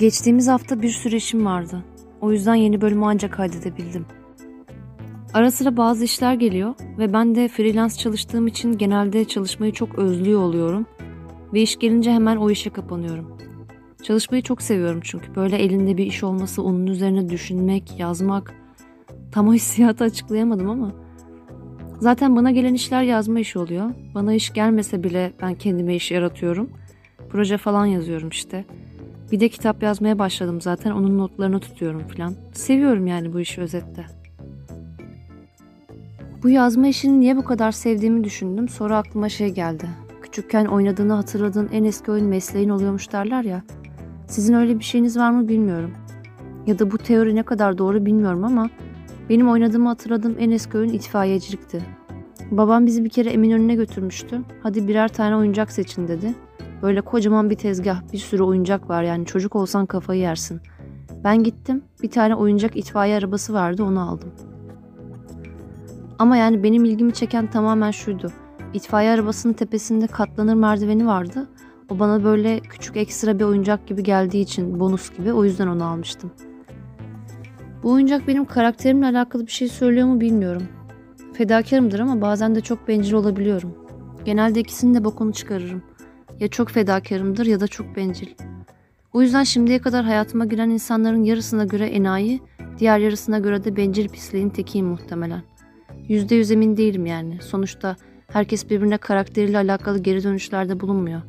Geçtiğimiz hafta bir sürü işim vardı. O yüzden yeni bölümü ancak kaydedebildim. Ara sıra bazı işler geliyor ve ben de freelance çalıştığım için genelde çalışmayı çok özlüyor oluyorum. Ve iş gelince hemen o işe kapanıyorum. Çalışmayı çok seviyorum çünkü böyle elinde bir iş olması, onun üzerine düşünmek, yazmak. Tam o hissiyatı açıklayamadım ama. Zaten bana gelen işler yazma işi oluyor. Bana iş gelmese bile ben kendime iş yaratıyorum. Proje falan yazıyorum işte. Bir de kitap yazmaya başladım zaten. Onun notlarını tutuyorum falan. Seviyorum yani bu işi özette. Bu yazma işini niye bu kadar sevdiğimi düşündüm. Sonra aklıma şey geldi. Küçükken oynadığını hatırladığın en eski oyun mesleğin oluyormuş derler ya. Sizin öyle bir şeyiniz var mı bilmiyorum. Ya da bu teori ne kadar doğru bilmiyorum ama benim oynadığımı hatırladığım en eski oyun itfaiyecilikti. Babam bizi bir kere Eminönü'ne götürmüştü. Hadi birer tane oyuncak seçin dedi. Böyle kocaman bir tezgah, bir sürü oyuncak var yani çocuk olsan kafayı yersin. Ben gittim, bir tane oyuncak itfaiye arabası vardı onu aldım. Ama yani benim ilgimi çeken tamamen şuydu. İtfaiye arabasının tepesinde katlanır merdiveni vardı. O bana böyle küçük ekstra bir oyuncak gibi geldiği için bonus gibi o yüzden onu almıştım. Bu oyuncak benim karakterimle alakalı bir şey söylüyor mu bilmiyorum. Fedakarımdır ama bazen de çok bencil olabiliyorum. Genelde ikisini de bokunu çıkarırım. Ya çok fedakarımdır ya da çok bencil. O yüzden şimdiye kadar hayatıma giren insanların yarısına göre enayi, diğer yarısına göre de bencil pisliğin tekiyim muhtemelen. Yüzde yüz emin değilim yani. Sonuçta herkes birbirine karakteriyle alakalı geri dönüşlerde bulunmuyor.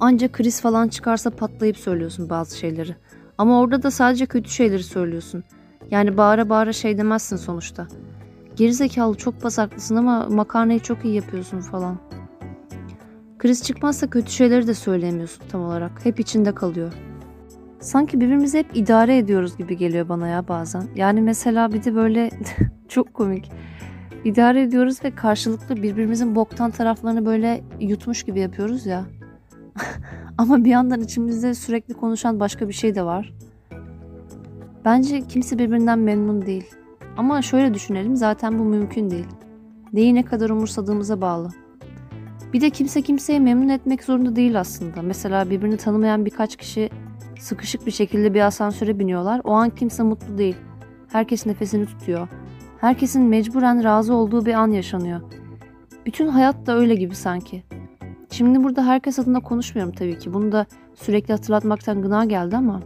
Ancak kriz falan çıkarsa patlayıp söylüyorsun bazı şeyleri. Ama orada da sadece kötü şeyleri söylüyorsun. Yani bağıra bağıra şey demezsin sonuçta. Gerizekalı çok basaklısın ama makarnayı çok iyi yapıyorsun falan. Kriz çıkmazsa kötü şeyleri de söyleyemiyorsun tam olarak. Hep içinde kalıyor. Sanki birbirimizi hep idare ediyoruz gibi geliyor bana ya bazen. Yani mesela bir de böyle çok komik. İdare ediyoruz ve karşılıklı birbirimizin boktan taraflarını böyle yutmuş gibi yapıyoruz ya. Ama bir yandan içimizde sürekli konuşan başka bir şey de var. Bence kimse birbirinden memnun değil. Ama şöyle düşünelim zaten bu mümkün değil. Neyi ne kadar umursadığımıza bağlı. Bir de kimse kimseyi memnun etmek zorunda değil aslında. Mesela birbirini tanımayan birkaç kişi sıkışık bir şekilde bir asansöre biniyorlar. O an kimse mutlu değil. Herkes nefesini tutuyor. Herkesin mecburen razı olduğu bir an yaşanıyor. Bütün hayat da öyle gibi sanki. Şimdi burada herkes adına konuşmuyorum tabii ki. Bunu da sürekli hatırlatmaktan gına geldi ama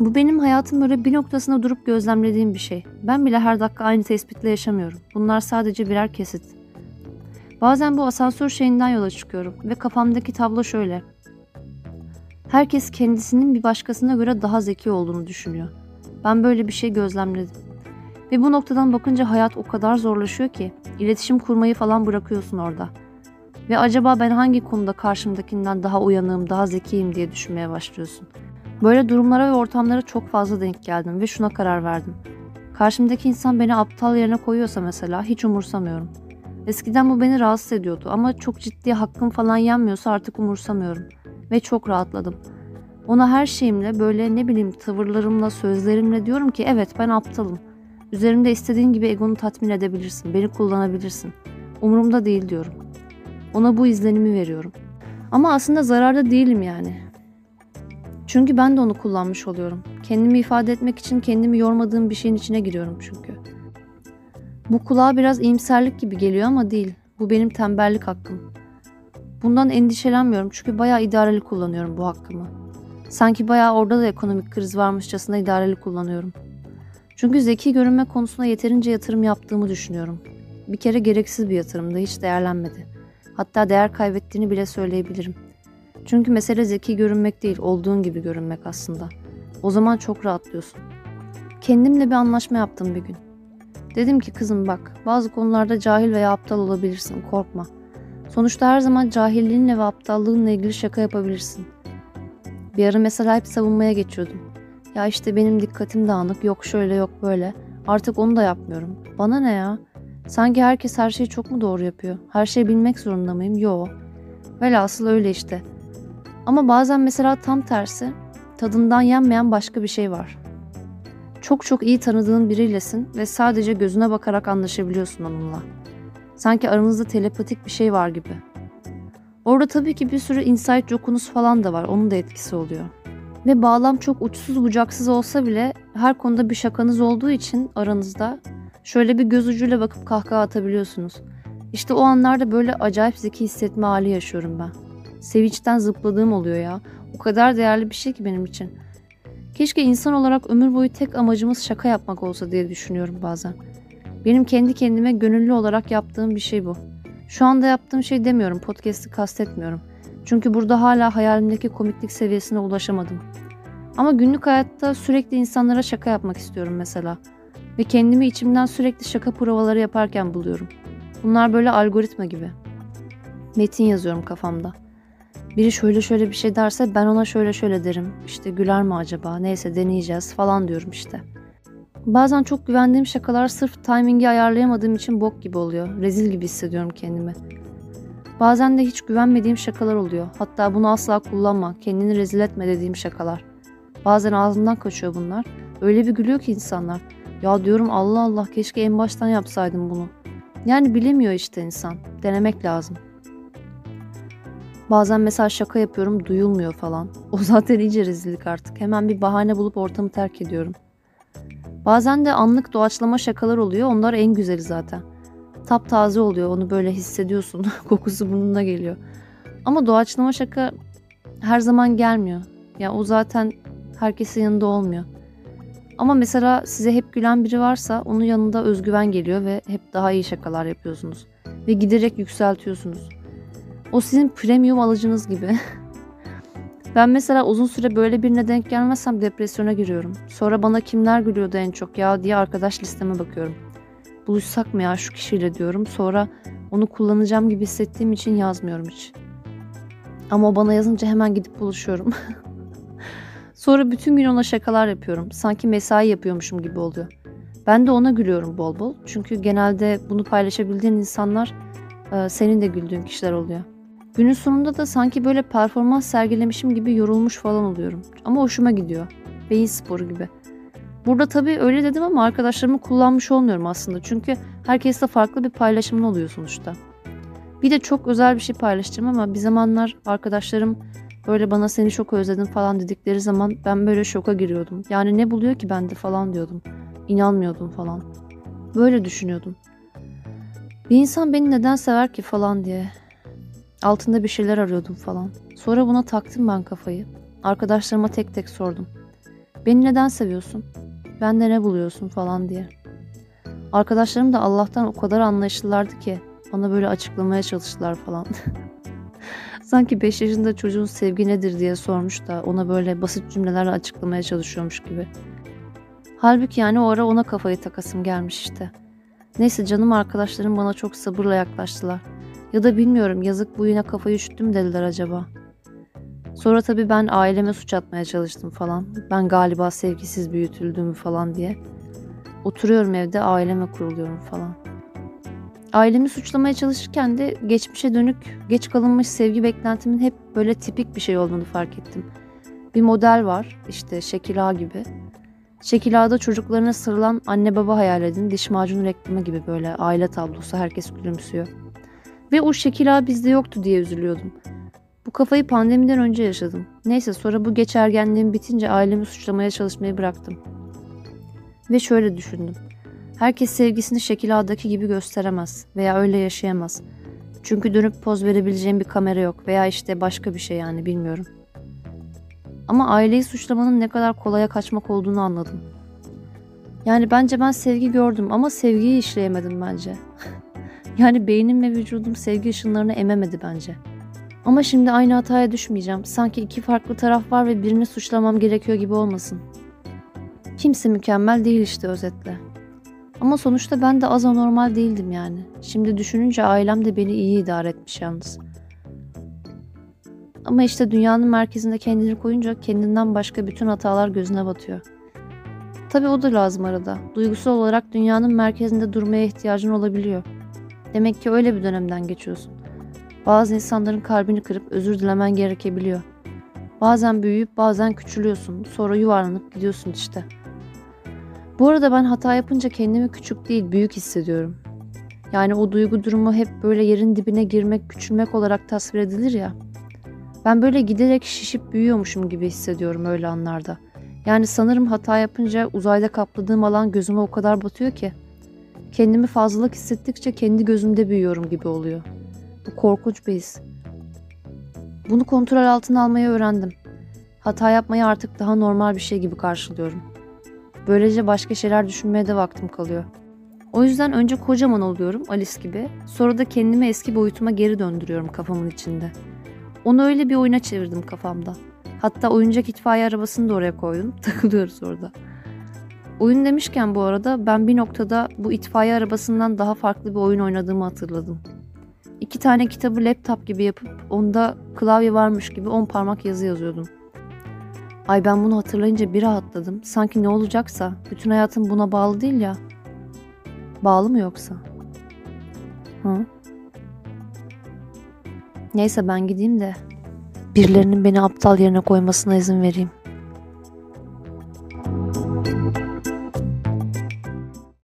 bu benim hayatım böyle bir noktasında durup gözlemlediğim bir şey. Ben bile her dakika aynı tespitle yaşamıyorum. Bunlar sadece birer kesit. Bazen bu asansör şeyinden yola çıkıyorum ve kafamdaki tablo şöyle. Herkes kendisinin bir başkasına göre daha zeki olduğunu düşünüyor. Ben böyle bir şey gözlemledim. Ve bu noktadan bakınca hayat o kadar zorlaşıyor ki iletişim kurmayı falan bırakıyorsun orada. Ve acaba ben hangi konuda karşımdakinden daha uyanığım, daha zekiyim diye düşünmeye başlıyorsun. Böyle durumlara ve ortamlara çok fazla denk geldim ve şuna karar verdim. Karşımdaki insan beni aptal yerine koyuyorsa mesela hiç umursamıyorum. Eskiden bu beni rahatsız ediyordu ama çok ciddi hakkım falan yenmiyorsa artık umursamıyorum. Ve çok rahatladım. Ona her şeyimle böyle ne bileyim tavırlarımla, sözlerimle diyorum ki evet ben aptalım. Üzerimde istediğin gibi egonu tatmin edebilirsin, beni kullanabilirsin. Umurumda değil diyorum. Ona bu izlenimi veriyorum. Ama aslında zararda değilim yani. Çünkü ben de onu kullanmış oluyorum. Kendimi ifade etmek için kendimi yormadığım bir şeyin içine giriyorum çünkü. Bu kulağa biraz iyimserlik gibi geliyor ama değil. Bu benim tembellik hakkım. Bundan endişelenmiyorum çünkü bayağı idareli kullanıyorum bu hakkımı. Sanki bayağı orada da ekonomik kriz varmışçasına idareli kullanıyorum. Çünkü zeki görünme konusuna yeterince yatırım yaptığımı düşünüyorum. Bir kere gereksiz bir yatırımda hiç değerlenmedi. Hatta değer kaybettiğini bile söyleyebilirim. Çünkü mesele zeki görünmek değil, olduğun gibi görünmek aslında. O zaman çok rahatlıyorsun. Kendimle bir anlaşma yaptım bir gün. Dedim ki kızım bak, bazı konularda cahil veya aptal olabilirsin, korkma. Sonuçta her zaman cahilliğinle ve aptallığınla ilgili şaka yapabilirsin. Bir ara mesela hep savunmaya geçiyordum. Ya işte benim dikkatim dağınık, yok şöyle yok böyle. Artık onu da yapmıyorum. Bana ne ya? Sanki herkes her şeyi çok mu doğru yapıyor? Her şeyi bilmek zorunda mıyım? Yo. Velhasıl öyle işte. Ama bazen mesela tam tersi tadından yenmeyen başka bir şey var. Çok çok iyi tanıdığın biriylesin ve sadece gözüne bakarak anlaşabiliyorsun onunla. Sanki aranızda telepatik bir şey var gibi. Orada tabii ki bir sürü inside jokunuz falan da var. Onun da etkisi oluyor. Ve bağlam çok uçsuz bucaksız olsa bile her konuda bir şakanız olduğu için aranızda şöyle bir göz ucuyla bakıp kahkaha atabiliyorsunuz. İşte o anlarda böyle acayip zeki hissetme hali yaşıyorum ben. Sevinçten zıpladığım oluyor ya. O kadar değerli bir şey ki benim için. Keşke insan olarak ömür boyu tek amacımız şaka yapmak olsa diye düşünüyorum bazen. Benim kendi kendime gönüllü olarak yaptığım bir şey bu. Şu anda yaptığım şey demiyorum, podcast'i kastetmiyorum. Çünkü burada hala hayalimdeki komiklik seviyesine ulaşamadım. Ama günlük hayatta sürekli insanlara şaka yapmak istiyorum mesela. Ve kendimi içimden sürekli şaka provaları yaparken buluyorum. Bunlar böyle algoritma gibi. Metin yazıyorum kafamda. Biri şöyle şöyle bir şey derse ben ona şöyle şöyle derim. İşte güler mi acaba? Neyse deneyeceğiz falan diyorum işte. Bazen çok güvendiğim şakalar sırf timingi ayarlayamadığım için bok gibi oluyor. Rezil gibi hissediyorum kendimi. Bazen de hiç güvenmediğim şakalar oluyor. Hatta bunu asla kullanma, kendini rezil etme dediğim şakalar. Bazen ağzımdan kaçıyor bunlar. Öyle bir gülüyor ki insanlar. Ya diyorum Allah Allah keşke en baştan yapsaydım bunu. Yani bilemiyor işte insan. Denemek lazım. Bazen mesela şaka yapıyorum duyulmuyor falan. O zaten iyice rezillik artık. Hemen bir bahane bulup ortamı terk ediyorum. Bazen de anlık doğaçlama şakalar oluyor. Onlar en güzeli zaten. Taptaze oluyor. Onu böyle hissediyorsun. Kokusu burnuna geliyor. Ama doğaçlama şaka her zaman gelmiyor. Ya yani o zaten herkesin yanında olmuyor. Ama mesela size hep gülen biri varsa onun yanında özgüven geliyor ve hep daha iyi şakalar yapıyorsunuz. Ve giderek yükseltiyorsunuz. O sizin premium alıcınız gibi. ben mesela uzun süre böyle birine denk gelmezsem depresyona giriyorum. Sonra bana kimler gülüyordu en çok ya diye arkadaş listeme bakıyorum. Buluşsak mı ya şu kişiyle diyorum. Sonra onu kullanacağım gibi hissettiğim için yazmıyorum hiç. Ama o bana yazınca hemen gidip buluşuyorum. Sonra bütün gün ona şakalar yapıyorum. Sanki mesai yapıyormuşum gibi oluyor. Ben de ona gülüyorum bol bol. Çünkü genelde bunu paylaşabildiğin insanlar e, senin de güldüğün kişiler oluyor. Günün sonunda da sanki böyle performans sergilemişim gibi yorulmuş falan oluyorum. Ama hoşuma gidiyor. Beyin sporu gibi. Burada tabii öyle dedim ama arkadaşlarımı kullanmış olmuyorum aslında. Çünkü herkesle farklı bir paylaşımın oluyor sonuçta. Bir de çok özel bir şey paylaşacağım ama bir zamanlar arkadaşlarım böyle bana seni çok özledim falan dedikleri zaman ben böyle şoka giriyordum. Yani ne buluyor ki bende falan diyordum. İnanmıyordum falan. Böyle düşünüyordum. Bir insan beni neden sever ki falan diye. Altında bir şeyler arıyordum falan. Sonra buna taktım ben kafayı. Arkadaşlarıma tek tek sordum. Beni neden seviyorsun? Bende ne buluyorsun falan diye. Arkadaşlarım da Allah'tan o kadar anlayışlılardı ki bana böyle açıklamaya çalıştılar falan. Sanki 5 yaşında çocuğun sevgi nedir diye sormuş da ona böyle basit cümlelerle açıklamaya çalışıyormuş gibi. Halbuki yani o ara ona kafayı takasım gelmiş işte. Neyse canım arkadaşlarım bana çok sabırla yaklaştılar. Ya da bilmiyorum yazık bu yine kafayı üşüttüm dediler acaba. Sonra tabii ben aileme suç atmaya çalıştım falan. Ben galiba sevgisiz büyütüldüm falan diye. Oturuyorum evde aileme kuruluyorum falan. Ailemi suçlamaya çalışırken de geçmişe dönük geç kalınmış sevgi beklentimin hep böyle tipik bir şey olduğunu fark ettim. Bir model var işte Şekil Ağa gibi. Şekil Ağa'da çocuklarına sarılan anne baba hayal edin. Diş macunu reklamı gibi böyle aile tablosu herkes gülümsüyor. Ve o Şekil Ağa bizde yoktu diye üzülüyordum. Bu kafayı pandemiden önce yaşadım. Neyse sonra bu geç ergenliğim bitince ailemi suçlamaya çalışmayı bıraktım. Ve şöyle düşündüm. Herkes sevgisini şekil ağdaki gibi gösteremez veya öyle yaşayamaz. Çünkü dönüp poz verebileceğim bir kamera yok veya işte başka bir şey yani bilmiyorum. Ama aileyi suçlamanın ne kadar kolaya kaçmak olduğunu anladım. Yani bence ben sevgi gördüm ama sevgiyi işleyemedim bence. yani beynim ve vücudum sevgi ışınlarını ememedi bence. Ama şimdi aynı hataya düşmeyeceğim. Sanki iki farklı taraf var ve birini suçlamam gerekiyor gibi olmasın. Kimse mükemmel değil işte özetle. Ama sonuçta ben de az anormal değildim yani. Şimdi düşününce ailem de beni iyi idare etmiş yalnız. Ama işte dünyanın merkezinde kendini koyunca kendinden başka bütün hatalar gözüne batıyor. Tabii o da lazım arada. Duygusal olarak dünyanın merkezinde durmaya ihtiyacın olabiliyor. Demek ki öyle bir dönemden geçiyorsun. Bazı insanların kalbini kırıp özür dilemen gerekebiliyor. Bazen büyüyüp bazen küçülüyorsun. Sonra yuvarlanıp gidiyorsun işte.'' Bu arada ben hata yapınca kendimi küçük değil büyük hissediyorum. Yani o duygu durumu hep böyle yerin dibine girmek, küçülmek olarak tasvir edilir ya. Ben böyle giderek şişip büyüyormuşum gibi hissediyorum öyle anlarda. Yani sanırım hata yapınca uzayda kapladığım alan gözüme o kadar batıyor ki. Kendimi fazlalık hissettikçe kendi gözümde büyüyorum gibi oluyor. Bu korkunç bir his. Bunu kontrol altına almayı öğrendim. Hata yapmayı artık daha normal bir şey gibi karşılıyorum. Böylece başka şeyler düşünmeye de vaktim kalıyor. O yüzden önce kocaman oluyorum Alice gibi. Sonra da kendimi eski boyutuma geri döndürüyorum kafamın içinde. Onu öyle bir oyuna çevirdim kafamda. Hatta oyuncak itfaiye arabasını da oraya koydum. Takılıyoruz orada. Oyun demişken bu arada ben bir noktada bu itfaiye arabasından daha farklı bir oyun oynadığımı hatırladım. İki tane kitabı laptop gibi yapıp onda klavye varmış gibi on parmak yazı yazıyordum. Ay ben bunu hatırlayınca bir rahatladım. Sanki ne olacaksa bütün hayatım buna bağlı değil ya. Bağlı mı yoksa? Hı? Neyse ben gideyim de birilerinin beni aptal yerine koymasına izin vereyim.